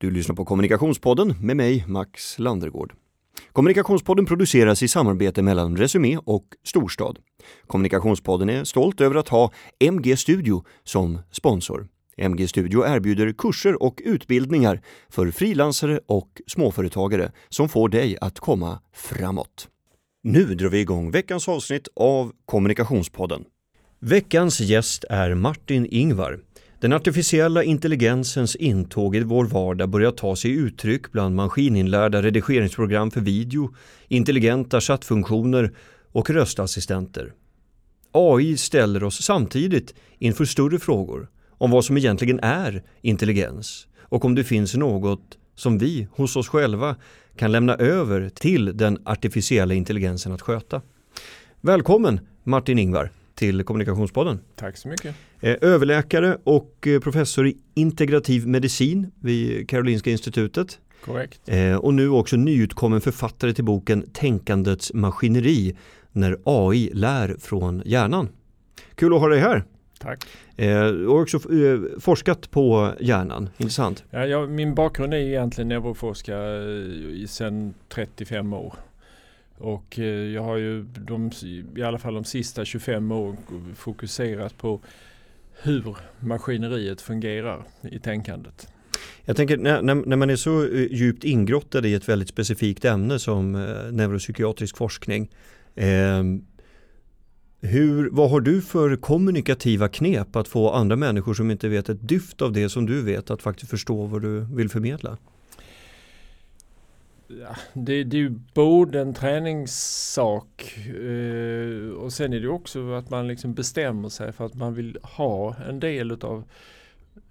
Du lyssnar på Kommunikationspodden med mig, Max Landergård. Kommunikationspodden produceras i samarbete mellan Resumé och Storstad. Kommunikationspodden är stolt över att ha MG Studio som sponsor. MG Studio erbjuder kurser och utbildningar för frilansare och småföretagare som får dig att komma framåt. Nu drar vi igång veckans avsnitt av Kommunikationspodden. Veckans gäst är Martin Ingvar. Den artificiella intelligensens intåg i vår vardag börjar ta sig uttryck bland maskininlärda redigeringsprogram för video, intelligenta chattfunktioner och röstassistenter. AI ställer oss samtidigt inför större frågor om vad som egentligen är intelligens och om det finns något som vi hos oss själva kan lämna över till den artificiella intelligensen att sköta. Välkommen Martin Ingvar till Kommunikationspodden. Tack så mycket. Eh, överläkare och eh, professor i integrativ medicin vid Karolinska institutet. Korrekt. Eh, och nu också nyutkommen författare till boken Tänkandets maskineri när AI lär från hjärnan. Kul att ha dig här. Tack. Du har också forskat på hjärnan, intressant. Ja, jag, min bakgrund är egentligen neuroforskare sedan 35 år. Och eh, jag har ju de, i alla fall de sista 25 åren fokuserat på hur maskineriet fungerar i tänkandet. Jag tänker när, när, man är så eh, djupt ingrottad i ett väldigt specifikt ämne som eh, neuropsykiatrisk forskning. Eh, hur, vad har du för kommunikativa knep att få andra människor som inte vet ett dyft av det som du vet att faktiskt förstå vad du vill förmedla? Ja, det, det, är ju både en träningssak eh, och sen är det också att man liksom bestämmer sig för att man vill ha en del utav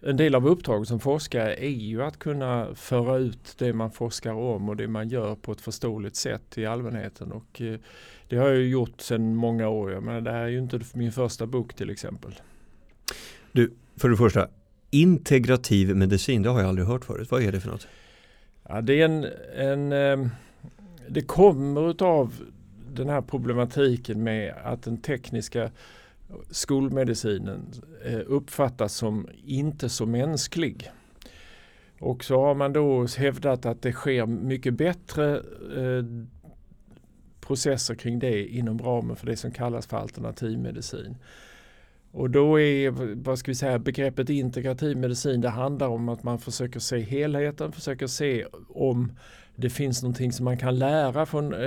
en del av uppdraget som forskare är ju att kunna föra ut det man forskar om och det man gör på ett förståeligt sätt till allmänheten. Och eh, det har jag gjort sedan många år. Men det här är ju inte min första bok till exempel. Du, för det första, integrativ medicin, det har jag aldrig hört förut. Vad är det för något? Ja, det är en, en ehm, det kommer utav den här problematiken med att den tekniska skolmedicinen eh, uppfattas som inte så mänsklig. Och så har man då hävdat att det sker mycket bättre eh, processer kring det inom ramen för det som kallas för alternativmedicin. Och då är vad ska vi säga, begreppet integrativ medicin, det handlar om att man försöker se helheten, försöker se om det finns någonting som man kan lära från eh,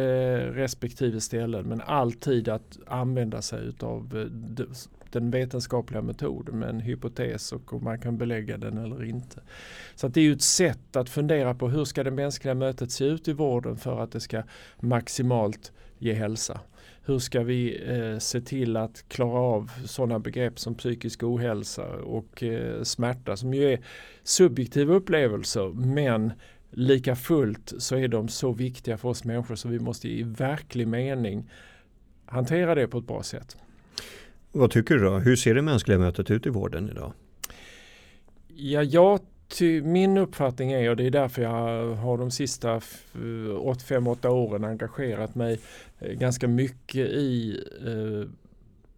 respektive ställen men alltid att använda sig av eh, den vetenskapliga metoden med en hypotes och om man kan belägga den eller inte. Så det är ju ett sätt att fundera på hur ska det mänskliga mötet se ut i vården för att det ska maximalt ge hälsa. Hur ska vi eh, se till att klara av sådana begrepp som psykisk ohälsa och eh, smärta som ju är subjektiva upplevelser men lika fullt så är de så viktiga för oss människor så vi måste i verklig mening hantera det på ett bra sätt. Vad tycker du då? Hur ser det mänskliga mötet ut i vården idag? Ja, jag Ty min uppfattning är, och det är därför jag har de sista 5-8 åren engagerat mig eh, ganska mycket i eh,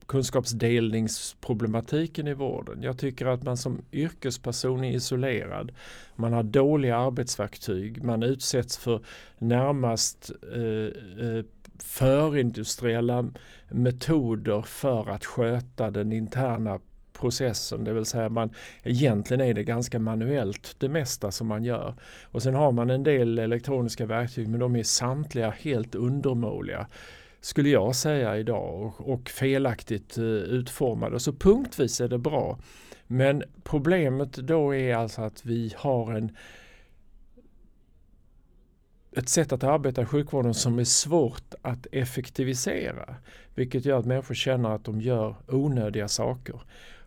kunskapsdelningsproblematiken i vården. Jag tycker att man som yrkesperson är isolerad. Man har dåliga arbetsverktyg. Man utsätts för närmast eh, eh förindustriella metoder för att sköta den interna processen, det vill säga man egentligen är det ganska manuellt det mesta som man gör. Och sen har man en del elektroniska verktyg men de är samtliga helt undermåliga skulle jag säga idag och, och felaktigt eh, utformade. Så punktvis är det bra. Men problemet då är alltså att vi har en ett sätt att arbeta i sjukvården som är svårt att effektivisera. Vilket gör att människor känner att de gör onödiga saker.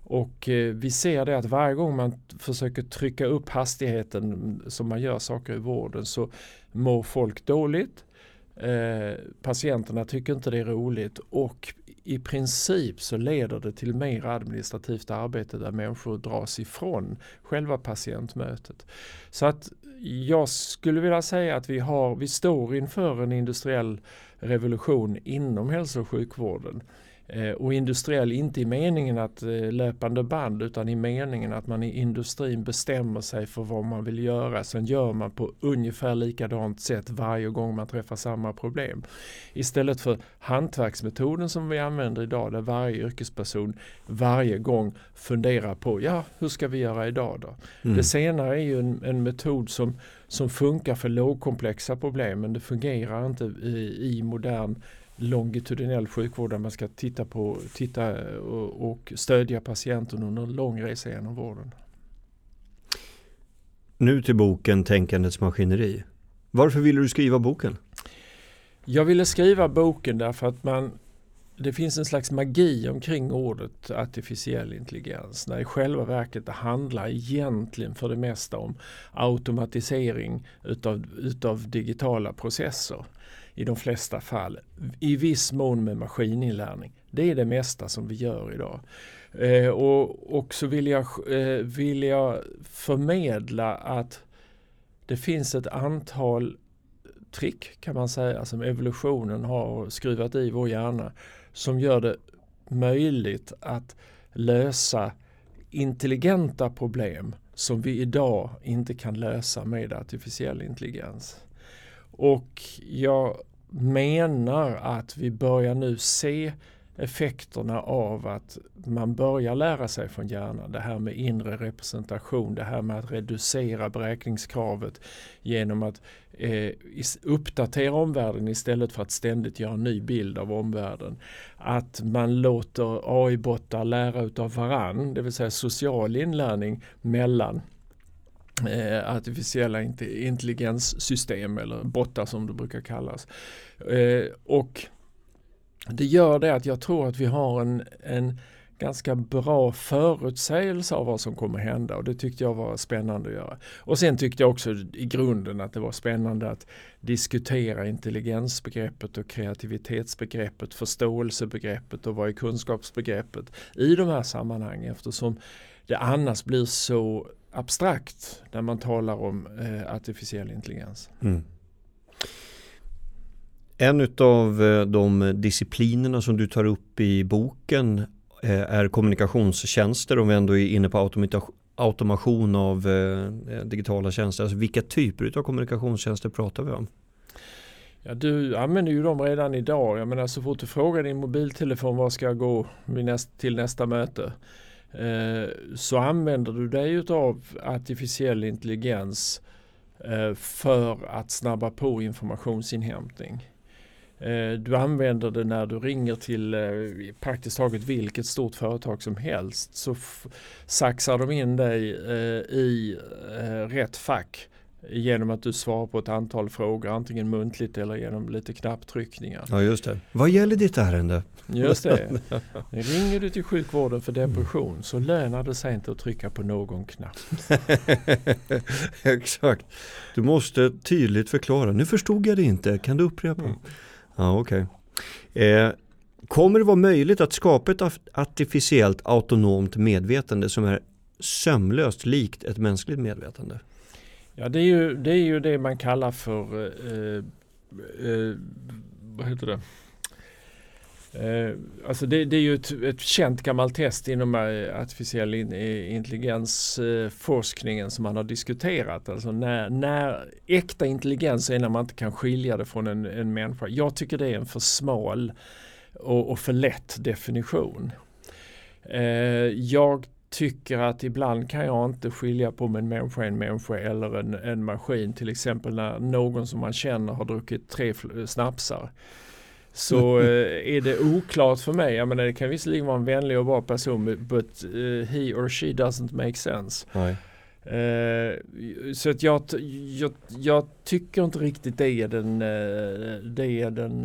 Och eh, vi ser det att varje gång man försöker trycka upp hastigheten som man gör saker i vården så mår folk dåligt. Eh, patienterna tycker inte det är roligt och i princip så leder det till mer administrativt arbete där människor dras ifrån själva patientmötet. Så att jag skulle vilja säga att vi, har, vi står inför en industriell revolution inom hälso och sjukvården. Eh, och industriell inte i meningen att eh, löpande band utan i meningen att man i industrin bestämmer sig för vad man vill göra. Sen gör man på ungefär likadant sätt varje gång man träffar samma problem. Istället för hantverksmetoden som vi använder idag där varje yrkesperson varje gång funderar på ja hur ska vi göra idag då? Mm. Det senare är ju en, en metod som, som funkar för lågkomplexa problem men det fungerar inte i, i modern longitudinell sjukvård där man ska titta, på, titta och, och stödja patienten under en lång resa genom vården. Nu till boken Tänkandets maskineri. Varför ville du skriva boken? Jag ville skriva boken därför att man det finns en slags magi omkring ordet artificiell intelligens. När i själva verket det handlar egentligen för det mesta om automatisering utav, utav digitala processer i de flesta fall. I viss mån med maskininlärning. Det är det mesta som vi gör idag. Eh, och, och så vill jag, eh, vill jag förmedla att det finns ett antal trick kan man säga som evolutionen har skruvat i vår hjärna som gör det möjligt att lösa intelligenta problem som vi idag inte kan lösa med artificiell intelligens. Och jag menar att vi börjar nu se effekterna av att man börjar lära sig från hjärnan. Det här med inre representation, det här med att reducera beräkningskravet genom att eh, uppdatera omvärlden istället för att ständigt göra en ny bild av omvärlden. Att man låter AI-bottar lära utav varann, det vill säga social inlärning mellan eh, artificiella intelligenssystem eller bottar som det brukar kallas. Eh, och det gör det att jag tror att vi har en, en ganska bra förutsägelse av vad som kommer hända och det tyckte jag var spännande att göra. Och sen tyckte jag också i grunden att det var spännande att diskutera intelligensbegreppet och kreativitetsbegreppet, förståelsebegreppet och vad är kunskapsbegreppet i de här sammanhangen eftersom det annars blir så abstrakt när man talar om eh, artificiell intelligens. Mm. En av eh, de disciplinerna som du tar upp i boken eh, är kommunikationstjänster om vi ändå är inne på automation av eh, digitala tjänster. Alltså vilka typer av kommunikationstjänster pratar vi om? Ja, du använder ju dem redan idag. Jag menar så fort du frågar din mobiltelefon var ska jag gå till nästa möte Eh, så använder du dig av artificiell intelligens eh, för att snabba på informationsinhämtning. Eh, du använder det när du ringer till praktiskt taget vilket stort företag som helst så saxar de in dig i rätt fack genom att du svarar på ett antal frågor antingen muntligt eller genom lite knapptryckningar. Ja just det. Vad gäller ditt ärende? Just det. Ringer du till sjukvården för depression så lönar det sig inte att trycka på någon knapp. Exakt. Du måste tydligt förklara. Nu förstod jag det inte. Kan du upprepa? Mm. Ja, okej. Okay. Eh, kommer det vara möjligt att skapa ett artificiellt autonoma medvetande som är sömlöst likt ett mänskligt medvetande? Ja, det är ju det, är ju det man kallar för eh, eh, eh, vad heter det? Eh, alltså det, det, är ju ett, ett känt gammalt test inom eh, artificiell in, eh, intelligensforskningen som man har diskuterat. Alltså när, när äkta intelligens är när man inte kan skilja det från en, en människa. Jag tycker det är en för smal och, och för lätt definition. Eh, jag tycker att ibland kan jag inte skilja på en människa, en människa eller en, en maskin. Till exempel när någon som man känner har druckit tre snapsar så eh, är det oklart för mig. Jag menar, det kan visserligen vara en vänlig och bra person but uh, he or she doesn't make sense. Uh, så att jag, jag, jag, tycker inte riktigt det är den, det är den,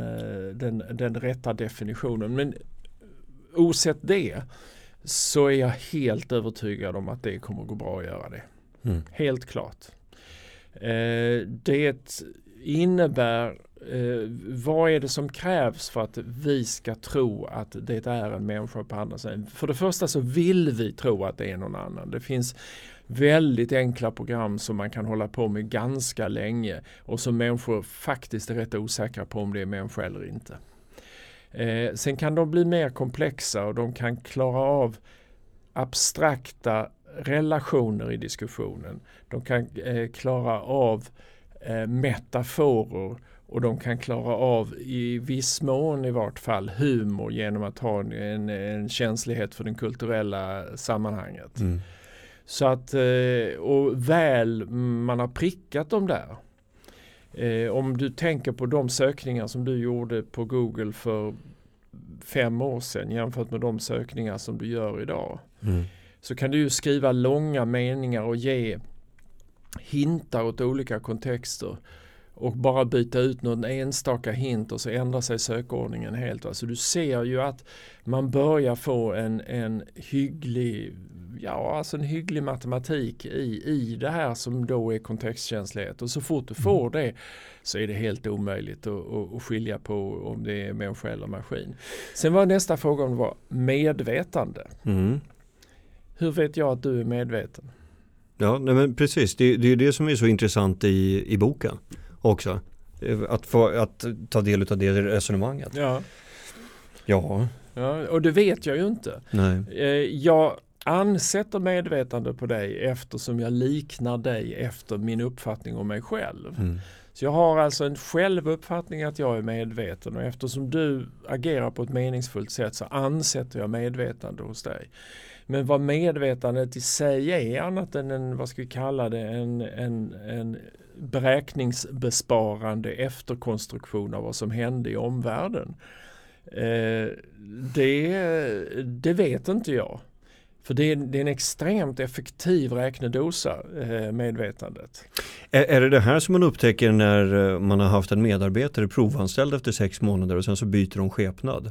den, den rätta definitionen. Men osett det så är jag helt övertygad om att det kommer gå bra att göra det. Mm. Helt klart. det innebär eh, vad är det som krävs för att vi ska tro att det är en människa på andra sidan? För det första så vill vi tro att det är någon annan. Det finns väldigt enkla program som man kan hålla på med ganska länge och som människor faktiskt är rätt osäkra på om det är människa eller inte. Eh, sen kan de bli mer komplexa och de kan klara av abstrakta relationer i diskussionen. De kan eh, klara av eh, metaforer och de kan klara av i viss mån i vart fall humor genom att ha en, en känslighet för det kulturella sammanhanget. Mm. Så att, eh, och väl man har prickat dem där. Eh, om du tänker på de sökningar som du gjorde på Google för fem år sedan jämfört med de sökningar som du gör idag. Mm. Så kan du skriva långa meningar och ge hintar åt olika kontexter och bara byta ut någon enstaka hint och så ändrar sig sökordningen helt. Så du ser ju att man börjar få en, en hygglig ja, alltså en hygglig matematik i, i det här som då är kontextkänslighet. Och så fort du får mm. det så är det helt omöjligt att, att, skilja på om det är människa eller maskin. Sen var nästa fråga om det var medvetande. Mm. Hur vet jag att du är medveten? Ja, nej men precis. Det, det är det som är så intressant i, i boken också. Att, få, att ta del av det resonemanget. Ja. Ja. ja. Och det vet jag ju inte. Nej. Eh, jag ansätter medvetande på dig eftersom jag liknar dig efter min uppfattning om mig själv. Mm. Så jag har alltså en självuppfattning att jag är medveten och eftersom du agerar på ett meningsfullt sätt så ansätter jag medvetande hos dig. Men vad medvetandet i sig är annat än en, vad ska vi kalla det, en, en, en beräkningsbesparande efterkonstruktion av vad som hände i omvärlden. Eh, det, det vet inte jag. För det är, det är en extremt effektiv räknedosa, eh, medvetandet. Är, är, det det här som man upptäcker när eh, man har haft en medarbetare provanställd efter sex månader och sen så byter de skepnad?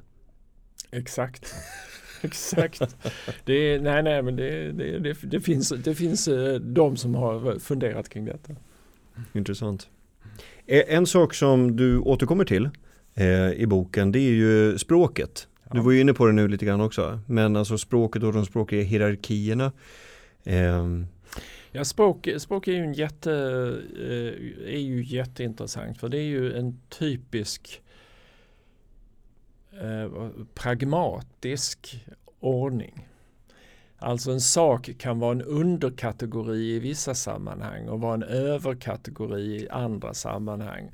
Exakt. Exakt. Det nej, nej, men det, det, det, det, finns, det finns eh, de som har funderat kring detta. Intressant. En sak som du återkommer till eh, i boken det är ju språket. Du var ju inne på det nu lite grann också. Men alltså språket och de språkliga hierarkierna. Eh. Ja, språk, språk är ju en jätte, eh, är ju jätteintressant för det är ju en typisk eh, pragmatisk ordning. Alltså en sak kan vara en underkategori i vissa sammanhang och vara en överkategori i andra sammanhang.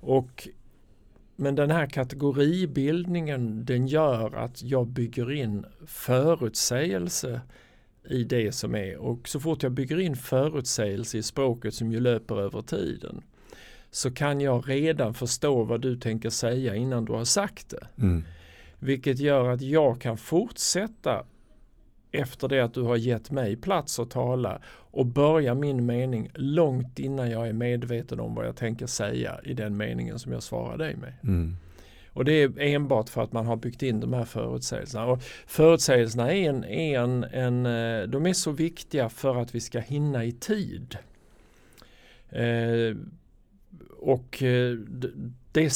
Och men den här kategoribildningen den gör att jag bygger in förutsägelse i det som är och så fort jag bygger in förutsägelse i språket som ju löper över tiden så kan jag redan förstå vad du tänker säga innan du har sagt det. Mm. Vilket gör att jag kan fortsätta efter det att du har gett mig plats att tala och börja min mening långt innan jag är medveten om vad jag tänker säga i den meningen som jag svarar dig med. Mm. Och det är enbart för att man har byggt in de här förutsägelserna. Och förutsägelserna är en, en, en, eh, de är så viktiga för att vi ska hinna i tid. Eh, och eh, det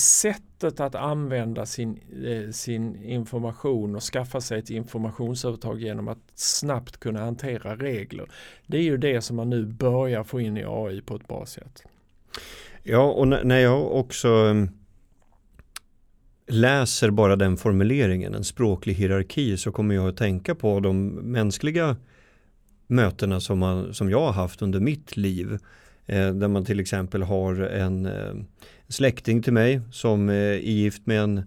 sättet att använda sin, eh, sin information och skaffa sig ett informationsövertag genom att snabbt kunna hantera regler. Det är ju det som man nu börjar få in i AI på ett bra sätt. Ja, och när jag också ehm, läser bara den formuleringen, en språklig hierarki, så kommer jag att tänka på de mänskliga mötena som, man, som jag har haft under mitt liv. Eh, där man till exempel har en eh, släkting till mig som är gift med en,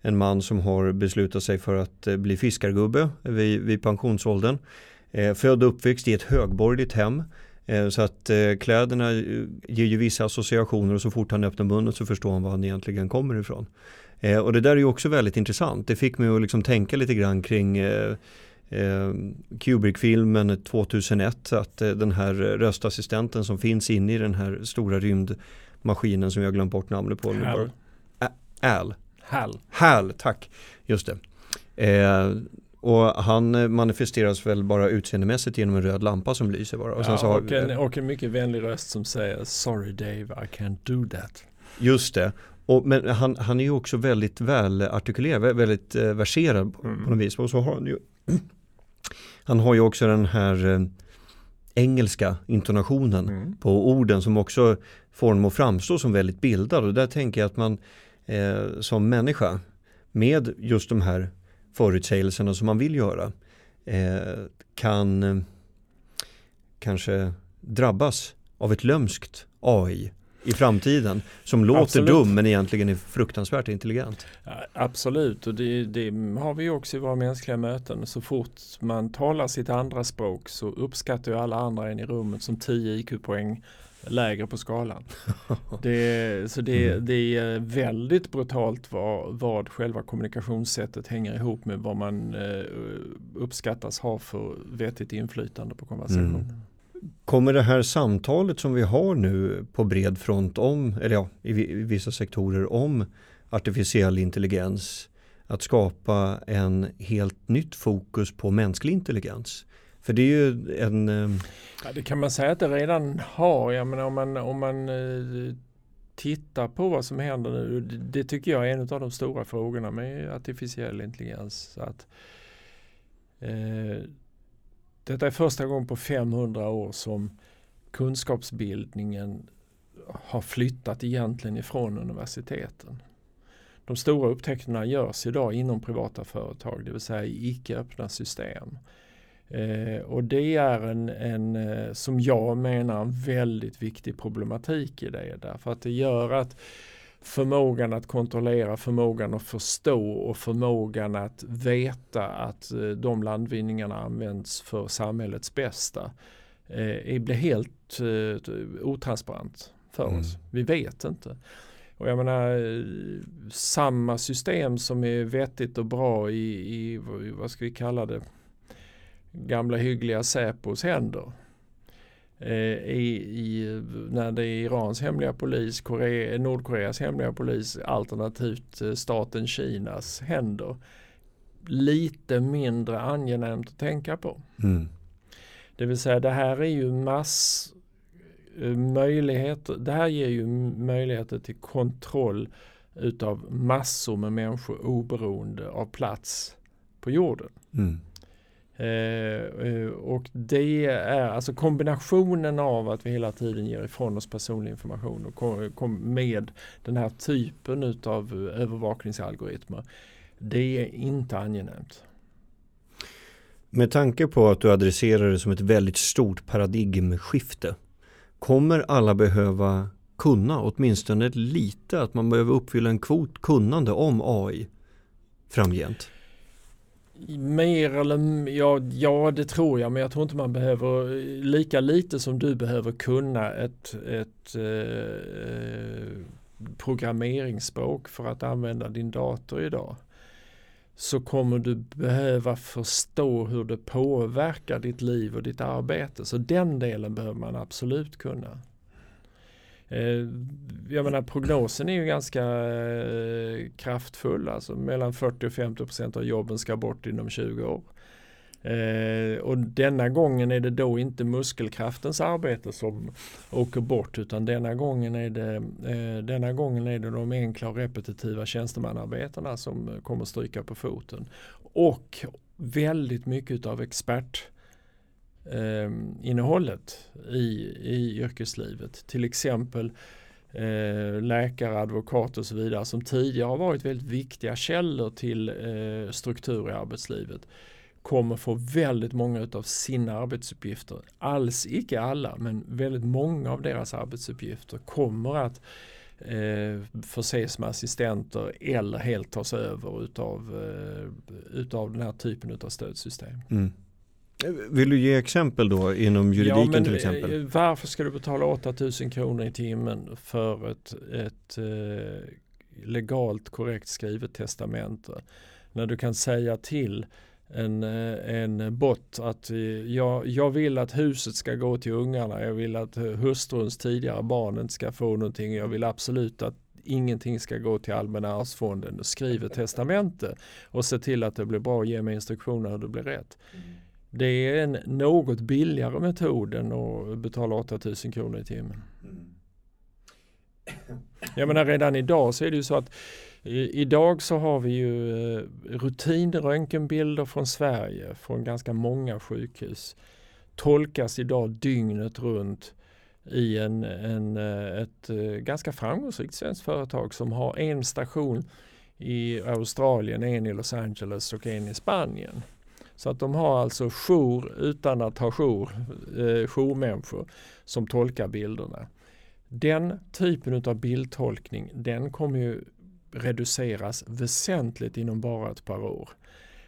en man som har beslutat sig för att eh, bli fiskargubbe vid, vid pensionsåldern. Eh, född och uppväxt i ett högborgerligt hem. Eh, så att kläderna ger ju vissa associationer och så fort han öppnar munnen så förstår han var han egentligen kommer ifrån. och det där är ju också väldigt intressant. Det fick mig att liksom tänka lite grann kring Kubrick-filmen 2001, att den här röstassistenten som finns inne i den här stora rymd maskinen som jag glömt bort namnet på. Hal. Al. Hal. Hal, tack. Just det. Eh, och han manifesteras väl bara utseendemässigt genom en röd lampa som lyser bara. Och, ja, så och, en, och en mycket vänlig röst som säger Sorry Dave, I can't do that. Just det. Och, men han, han är ju också väldigt välartikulerad, väldigt eh, verserad på, mm. på något vis. Och så har han ju Han har ju också den här eh, engelska intonationen mm. på orden som också får dem att framstå som väldigt bildad och där tänker jag att man eh, som människa med just de här förutsägelserna som man vill göra eh, kan eh, kanske drabbas av ett lömskt AI i framtiden som låter Absolut. dum men egentligen är fruktansvärt intelligent. Absolut, och det, det har vi också i våra mänskliga möten. Så fort man talar sitt andra språk så uppskattar ju alla andra en i rummet som 10 IQ-poäng lägre på skalan. Det, så det, Mm. det är väldigt brutalt vad, vad själva kommunikationssättet hänger ihop med vad man eh, uppskattas ha för vettigt inflytande på konversationen. Mm. Kommer det här samtalet som vi har nu på bred front om, eller ja, i vissa sektorer om artificiell intelligens att skapa en helt nytt fokus på mänsklig intelligens? För det är ju en, ehm, Ja, det kan man säga att det redan har. Jag menar, om man, om man eh, tittar på vad som händer nu. Det, det tycker jag är en av de stora frågorna med artificiell intelligens. Att, eh, detta är första gången på 500 år som kunskapsbildningen har flyttat egentligen ifrån universiteten. De stora upptäckterna görs idag inom privata företag, det vill säga i icke öppna system. Eh, och det är en, en, eh, som jag menar, en väldigt viktig problematik i det. Därför att det gör att förmågan att kontrollera, förmågan att förstå och förmågan att veta att eh, de landvinningarna används för samhällets bästa eh, blir helt eh, otransparent för Mm. oss. Vi vet inte. Och jag menar, samma system som är vettigt och bra i, i vad ska vi kalla det, gamla hyggliga Säpos händer. Eh, i, i, när det är Irans hemliga polis, Korea, Nordkoreas hemliga polis alternativt eh, staten Kinas händer. Lite mindre angenämt att tänka på. mm, Det vill säga det här är ju mass eh, möjligheter. Det här ger ju möjligheter till kontroll utav massor med människor oberoende av plats på jorden. mm, Eh, eh, och det är alltså kombinationen av att vi hela tiden ger ifrån oss personlig information och kom, kom med den här typen utav övervakningsalgoritmer. Det är inte angenämt. Med tanke på att du adresserar det som ett väldigt stort paradigmskifte kommer alla behöva kunna åtminstone lite att man behöver uppfylla en kvot kunnande om AI framgent? Mer eller ja, ja, det tror jag, men jag tror inte man behöver lika lite som du behöver kunna ett, ett eh, eh, programmeringsspråk för att använda din dator idag. Så kommer du behöva förstå hur det påverkar ditt liv och ditt arbete. Så den delen behöver man absolut kunna. Eh, jag menar prognosen är ju ganska eh, kraftfull. Alltså mellan 40 och 50 procent av jobben ska bort inom 20 år. Eh, och denna gången är det då inte muskelkraftens arbete som åker bort utan denna gången är det, denna gången är det de enkla och repetitiva tjänstemannaarbetena som kommer stryka på foten. Och väldigt mycket av expert eh, innehållet i, i yrkeslivet. Till exempel eh, läkare, advokat och så vidare som tidigare har varit väldigt viktiga källor till eh, struktur i arbetslivet kommer få väldigt många av sina arbetsuppgifter, alls icke alla, men väldigt många av deras arbetsuppgifter kommer att eh, förses med assistenter eller helt tas över utav, eh, utav den här typen av stödsystem. Mm. Vill du ge exempel då inom juridiken men, till exempel? eh, Varför ska du betala 8000 kronor i timmen för ett, ett eh, legalt korrekt skrivet testamente? När du kan säga till en, eh, en bot att jag, jag vill att huset ska gå till ungarna, jag vill att hustruns tidigare barn inte ska få någonting, jag vill absolut att ingenting ska gå till Allmänna arvsfonden. Skriv ett testamente och se till att det blir bra och ge mig instruktioner hur det blir rätt. Det är en något billigare metod än att betala 8000 kronor i timmen. Jag menar redan idag så är det ju så att i, idag så har vi ju eh, rutinröntgenbilder från Sverige från ganska många sjukhus. Tolkas idag dygnet runt i en, en, eh, ett eh, ganska framgångsrikt svenskt företag som har en station i Australien, en i Los Angeles och en i Spanien. Så att de har alltså jour utan att ha jour, eh, jourmänniskor som tolkar bilderna. Den typen av bildtolkning den kommer ju reduceras väsentligt inom bara ett par år.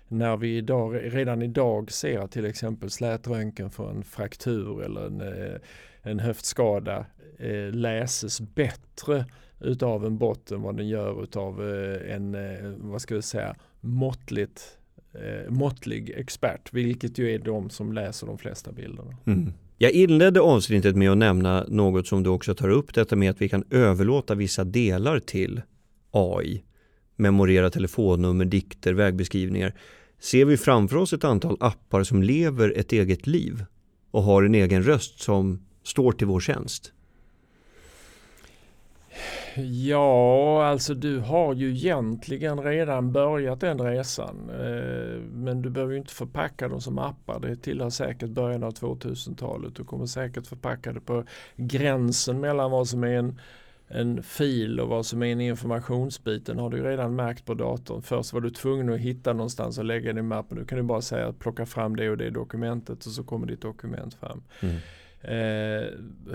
När vi idag, redan idag ser till exempel slätröntgen för en fraktur eller en, eh, en höftskada eh, läses bättre utav en botten vad den gör utav eh, en, eh, vad ska vi säga, måttligt, Eh, måttlig expert, vilket ju är de som läser de flesta bilderna. Mm. Jag inledde avsnittet med att nämna något som du också tar upp, detta med att vi kan överlåta vissa delar till AI. Memorera telefonnummer, dikter, vägbeskrivningar. Ser vi framför oss ett antal appar som lever ett eget liv och har en egen röst som står till vår tjänst? Ja, alltså du har ju egentligen redan börjat den resan. Eh, men du behöver inte förpacka dem som appar. Det tillhör säkert början av 2000-talet. Du kommer säkert förpacka det på gränsen mellan vad som är en en fil och vad som är en informationsbit den har du redan märkt på datorn. Först var du tvungen att hitta någonstans och lägga den i mappen. Nu kan du bara säga att plocka fram det och det dokumentet och så kommer ditt dokument fram. Mm. Eh,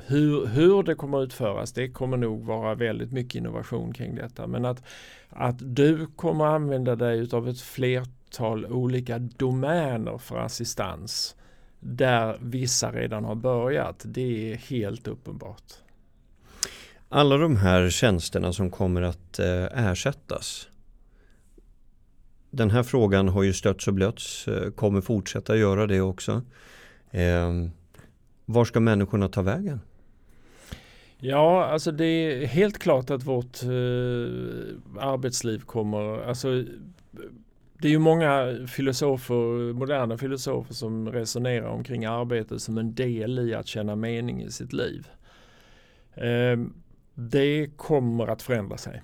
hur, hur det kommer utföras det kommer nog vara väldigt mycket innovation kring detta. Men att, att du kommer använda dig av ett flertal olika domäner för assistans där vissa redan har börjat. Det är helt uppenbart. Alla de här tjänsterna som kommer att eh, ersättas. Den här frågan har ju stötts och blötts, eh, kommer fortsätta göra det också. Eh, var ska människorna ta vägen? Ja, alltså det är helt klart att vårt eh, arbetsliv kommer, alltså det är ju många filosofer, moderna filosofer som resonerar omkring arbete som en del i att känna mening i sitt liv. Eh, det kommer att förändra sig.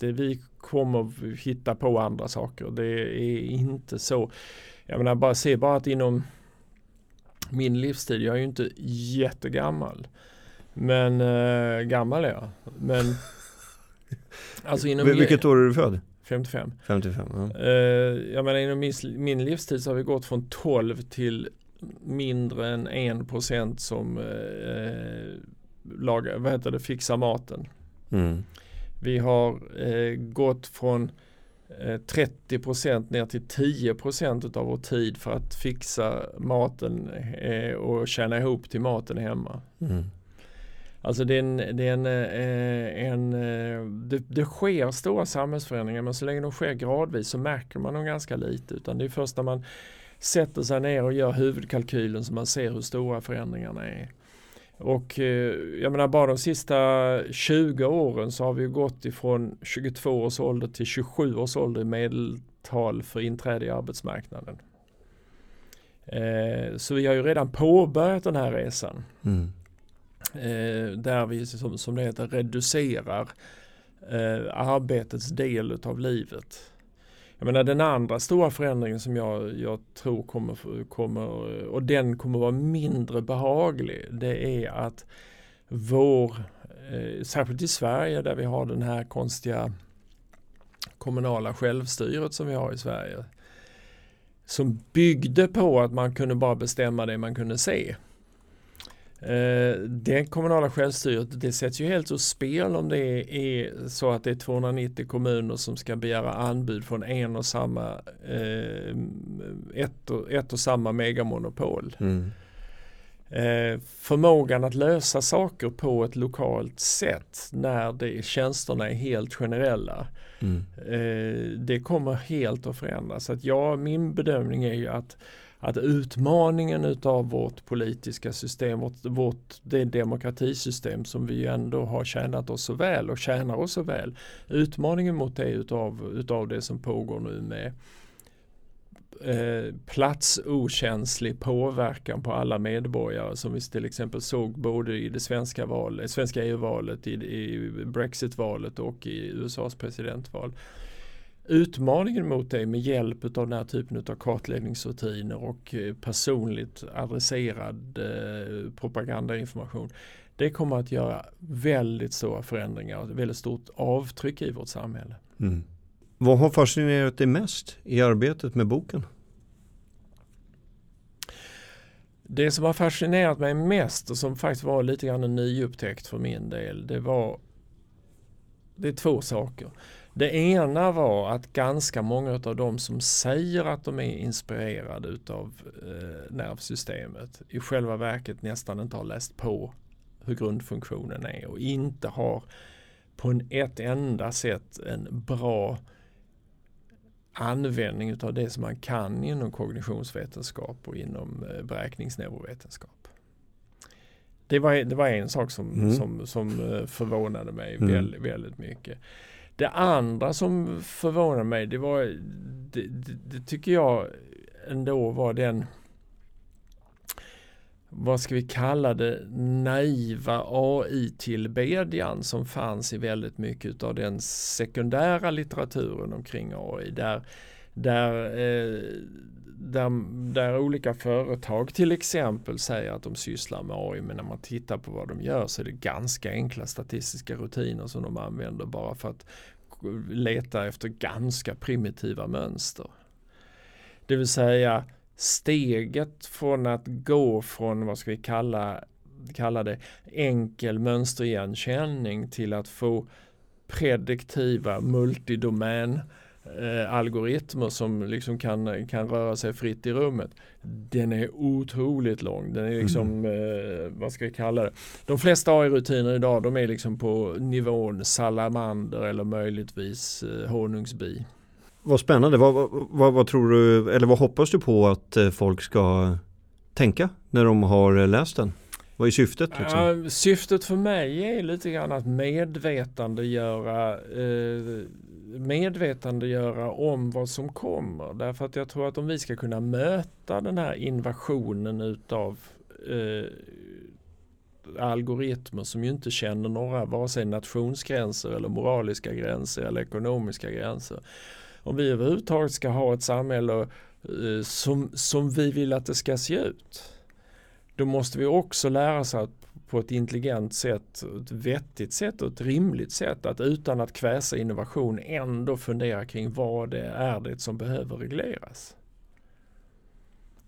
Det, vi kommer hitta på andra saker. Det är inte så. Jag menar bara se bara att inom min livstid, jag är ju inte jättegammal. Men äh, gammal är jag. Men alltså inom Vilket år är du född? 55. 55 ja. uh, jag menar inom min, min livstid så har vi gått från 12 till mindre än 1% som uh, laga, vad heter det, fixa maten. Mm. Vi har eh, gått från eh, 30% ner till 10% av vår tid för att fixa maten eh, och tjäna ihop till maten hemma. Mm. Alltså det, är en, det, är en, eh, en det, det, sker stora samhällsförändringar men så länge de sker gradvis så märker man dem ganska lite utan det är först när man sätter sig ner och gör huvudkalkylen som man ser hur stora förändringarna är. Och eh, jag menar bara de sista 20 åren så har vi gått ifrån 22 års ålder till 27 års ålder i medeltal för inträde i arbetsmarknaden. Eh, så vi har ju redan påbörjat den här resan. Mm. Eh, där vi som, som det heter reducerar arbetets del av livet. Jag menar den andra stora förändringen som jag, jag tror kommer, kommer och den kommer vara mindre behaglig. Det är att vår, eh, särskilt i Sverige där vi har den här konstiga kommunala självstyret som vi har i Sverige. Som byggde på att man kunde bara bestämma det man kunde se. Eh, det kommunala självstyret det sätts ju helt ur spel om det är så att det är 290 kommuner som ska begära anbud från en och samma eh, ett, och, ett och samma megamonopol. Mm. Eh, förmågan att lösa saker på ett lokalt sätt när det, tjänsterna är helt generella. Mm. det kommer helt att förändras. Så att ja, min bedömning är ju att att utmaningen utav vårt politiska system, vårt, vårt det demokratisystem som vi ändå har tjänat oss så väl och tjänar oss så väl. Utmaningen mot det utav, utav det som pågår nu med eh, platsokänslig påverkan på alla medborgare som vi till exempel såg både i det svenska valet, eh, svenska EU-valet, i, i Brexit-valet och i USAs presidentval. Utmaningen mot det med hjälp av den här typen av kartläggningsrutiner och eh, personligt adresserad eh, propagandainformation. Det kommer att göra väldigt stora förändringar och väldigt stort avtryck i vårt samhälle. Mm. Vad har fascinerat dig mest i arbetet med boken? Det som har fascinerat mig mest och som faktiskt var lite grann en nyupptäckt för min del, det var det är två saker. Det ena var att ganska många av de som säger att de är inspirerade utav eh, nervsystemet i själva verket nästan inte har läst på hur grundfunktionen är och inte har på en, ett enda sätt en bra användning utav det som man kan inom kognitionsvetenskap och inom eh, beräkningsneurovetenskap. Det var, det var en sak som, mm. som, som eh, förvånade mig mm. väldigt, väldigt mycket. Det andra som förvånade mig det var, det, det, det tycker jag ändå var den vad ska vi kalla det, naiva AI-tillbedjan som fanns i väldigt mycket av den sekundära litteraturen omkring AI. Där, där, eh, där, där olika företag till exempel säger att de sysslar med AI men när man tittar på vad de gör så är det ganska enkla statistiska rutiner som de använder bara för att leta efter ganska primitiva mönster. Det vill säga steget från att gå från, vad ska vi kalla, kalla det, enkel mönsterigenkänning till att få prediktiva multidomän eh, algoritmer som liksom kan, kan röra sig fritt i rummet. Den är otroligt lång. Den är liksom, mm. eh, vad ska vi kalla det? De flesta AI-rutiner idag de är liksom på nivån salamander eller möjligtvis eh, honungsbi. Vad spännande. Vad, vad, vad, tror du, eller vad hoppas du på att eh, folk ska tänka när de har läst den? Vad är syftet? Liksom? Uh, syftet för mig är lite grann att medvetandegöra, uh, medvetandegöra om vad som kommer. Därför att jag tror att om vi ska kunna möta den här invasionen utav eh, algoritmer som ju inte känner några vare sig nationsgränser eller moraliska gränser eller ekonomiska gränser om vi överhuvudtaget ska ha ett samhälle eh, som, som vi vill att det ska se ut. Då måste vi också lära oss att på ett intelligent sätt, ett vettigt sätt och ett rimligt sätt att utan att kväsa innovation ändå fundera kring vad det är det som behöver regleras.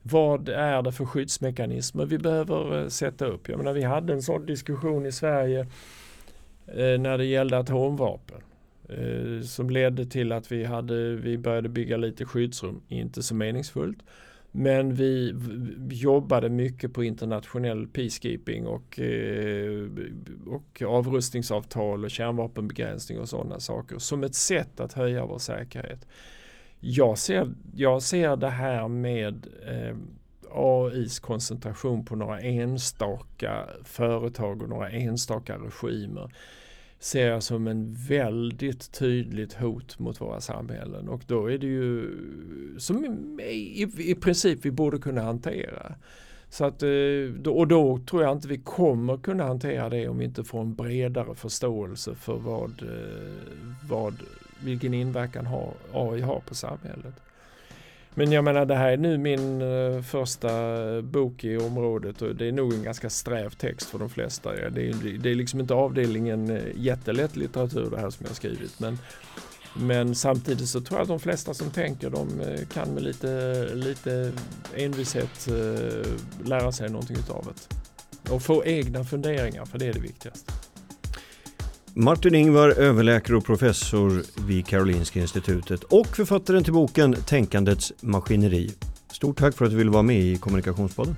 Vad är det för skyddsmekanismer vi behöver eh, sätta upp? Jag menar, vi hade en sån diskussion i Sverige eh, när det gällde atomvapen. Eh, som ledde till att vi, hade, vi började bygga lite skyddsrum. Inte så meningsfullt. Men vi, jobbade mycket på internationell peacekeeping och, eh, och avrustningsavtal och kärnvapenbegränsning och sådana saker som ett sätt att höja vår säkerhet. Jag ser, jag ser det här med eh, AIs koncentration på några enstaka företag och några enstaka regimer ser jag som en väldigt tydligt hot mot våra samhällen och då är det ju som i, i princip vi borde kunna hantera. Så att, eh, och då tror jag inte vi kommer kunna hantera det om vi inte får en bredare förståelse för vad, eh, vad, vilken inverkan har, AI har på samhället. Men jag menar det här är nu min eh, första bok i området och det är nog en ganska sträv text för de flesta. Det, är, det är liksom inte avdelningen eh, jättelätt litteratur det här som jag skrivit. Men, men samtidigt så tror jag att de flesta som tänker de eh, kan med lite, lite envishet lära sig någonting utav det. Och få egna funderingar för det är det viktigaste. Martin Ingvar, överläkare och professor vid Karolinska Institutet och författaren till boken Tänkandets maskineri. Stort tack för att du ville vara med i Kommunikationspodden.